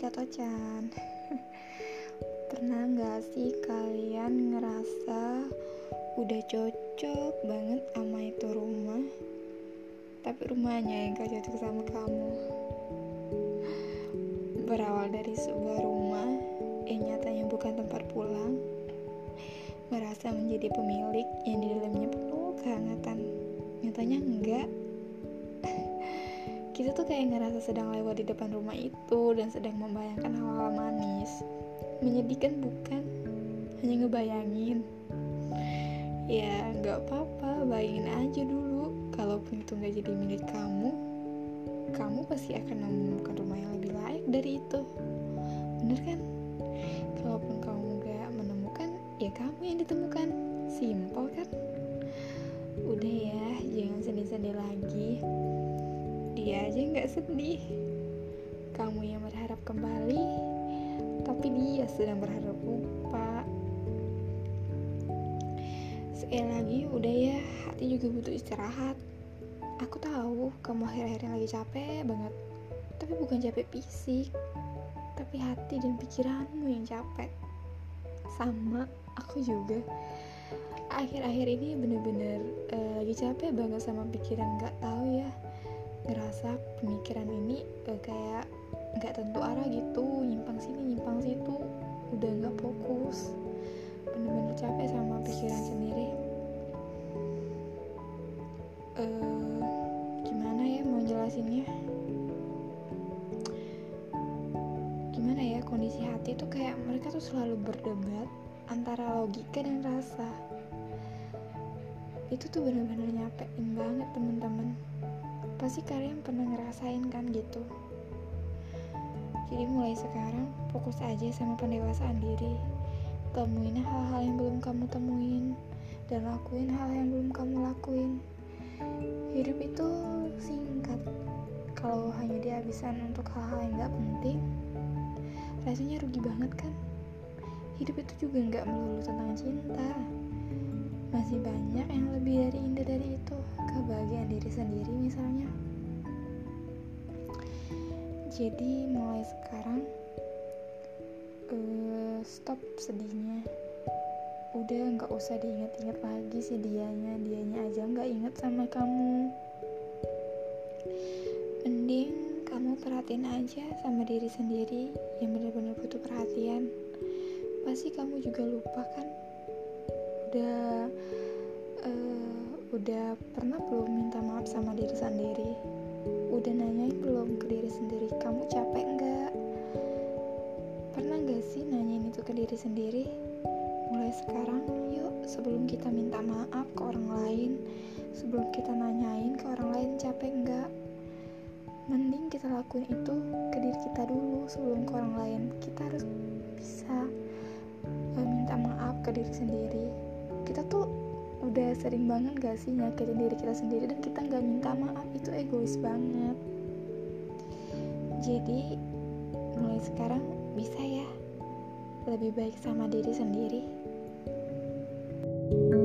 Katocan Pernah gak sih kalian ngerasa udah cocok banget sama itu rumah? Tapi rumahnya yang gak cocok sama kamu. Berawal dari sebuah rumah yang nyatanya bukan tempat pulang Merasa menjadi pemilik yang di dalamnya penuh kehangatan. Nyatanya enggak kita tuh kayak ngerasa sedang lewat di depan rumah itu dan sedang membayangkan hal-hal manis. Menyedihkan bukan hanya ngebayangin. Ya nggak apa-apa bayangin aja dulu. Kalaupun itu nggak jadi milik kamu kamu pasti akan menemukan rumah yang lebih layak dari itu. Bener kan? Kalaupun kamu nggak menemukan ya kamu yang ditemukan. Simple kan? Udah ya jangan sedih-sedih lagi dia aja nggak sedih. Kamu yang berharap kembali tapi dia sedang berharap lupa. Sekali lagi udah ya hati juga butuh istirahat. Aku tahu kamu akhir-akhir lagi capek banget tapi bukan capek fisik tapi hati dan pikiranmu yang capek. Sama aku juga. Akhir-akhir ini bener-bener uh, lagi capek banget sama pikiran nggak tahu ya ngerasa pemikiran ini uh, kayak nggak tentu arah gitu. Nyimpang sini nyimpang situ. Udah nggak fokus. Bener-bener capek sama pikiran sendiri. Uh, gimana ya mau jelasinnya? Gimana ya kondisi hati tuh kayak mereka tuh selalu berdebat antara logika dan rasa. Itu tuh bener-bener nyapein banget temen-temen Pasti kalian pernah ngerasain kan gitu. Jadi mulai sekarang fokus aja sama pendewasaan diri. Temuin hal-hal yang belum kamu temuin dan lakuin hal yang belum kamu lakuin. Hidup itu singkat. Kalau hanya dihabiskan untuk hal-hal yang gak penting, rasanya rugi banget kan? Hidup itu juga gak melulu tentang cinta. Masih banyak yang lebih dari indah dari itu kebahagiaan diri sendiri jadi mulai sekarang uh, stop sedihnya. Udah nggak usah diingat-ingat lagi sih dianya. Dianya aja nggak inget sama kamu. Mending kamu perhatiin aja sama diri sendiri yang benar-benar butuh perhatian. Pasti kamu juga lupa kan? Udah uh, Udah pernah belum minta maaf sama diri sendiri? Diri sendiri? Mulai sekarang, yuk sebelum kita minta maaf ke orang lain, sebelum kita nanyain ke orang lain capek nggak? Mending kita lakuin itu ke diri kita dulu sebelum ke orang lain. Kita harus bisa uh, minta maaf ke diri sendiri. Kita tuh udah sering banget gak sih nyakitin diri kita sendiri dan kita nggak minta maaf itu egois banget jadi mulai sekarang bisa ya lebih baik sama diri sendiri. thank you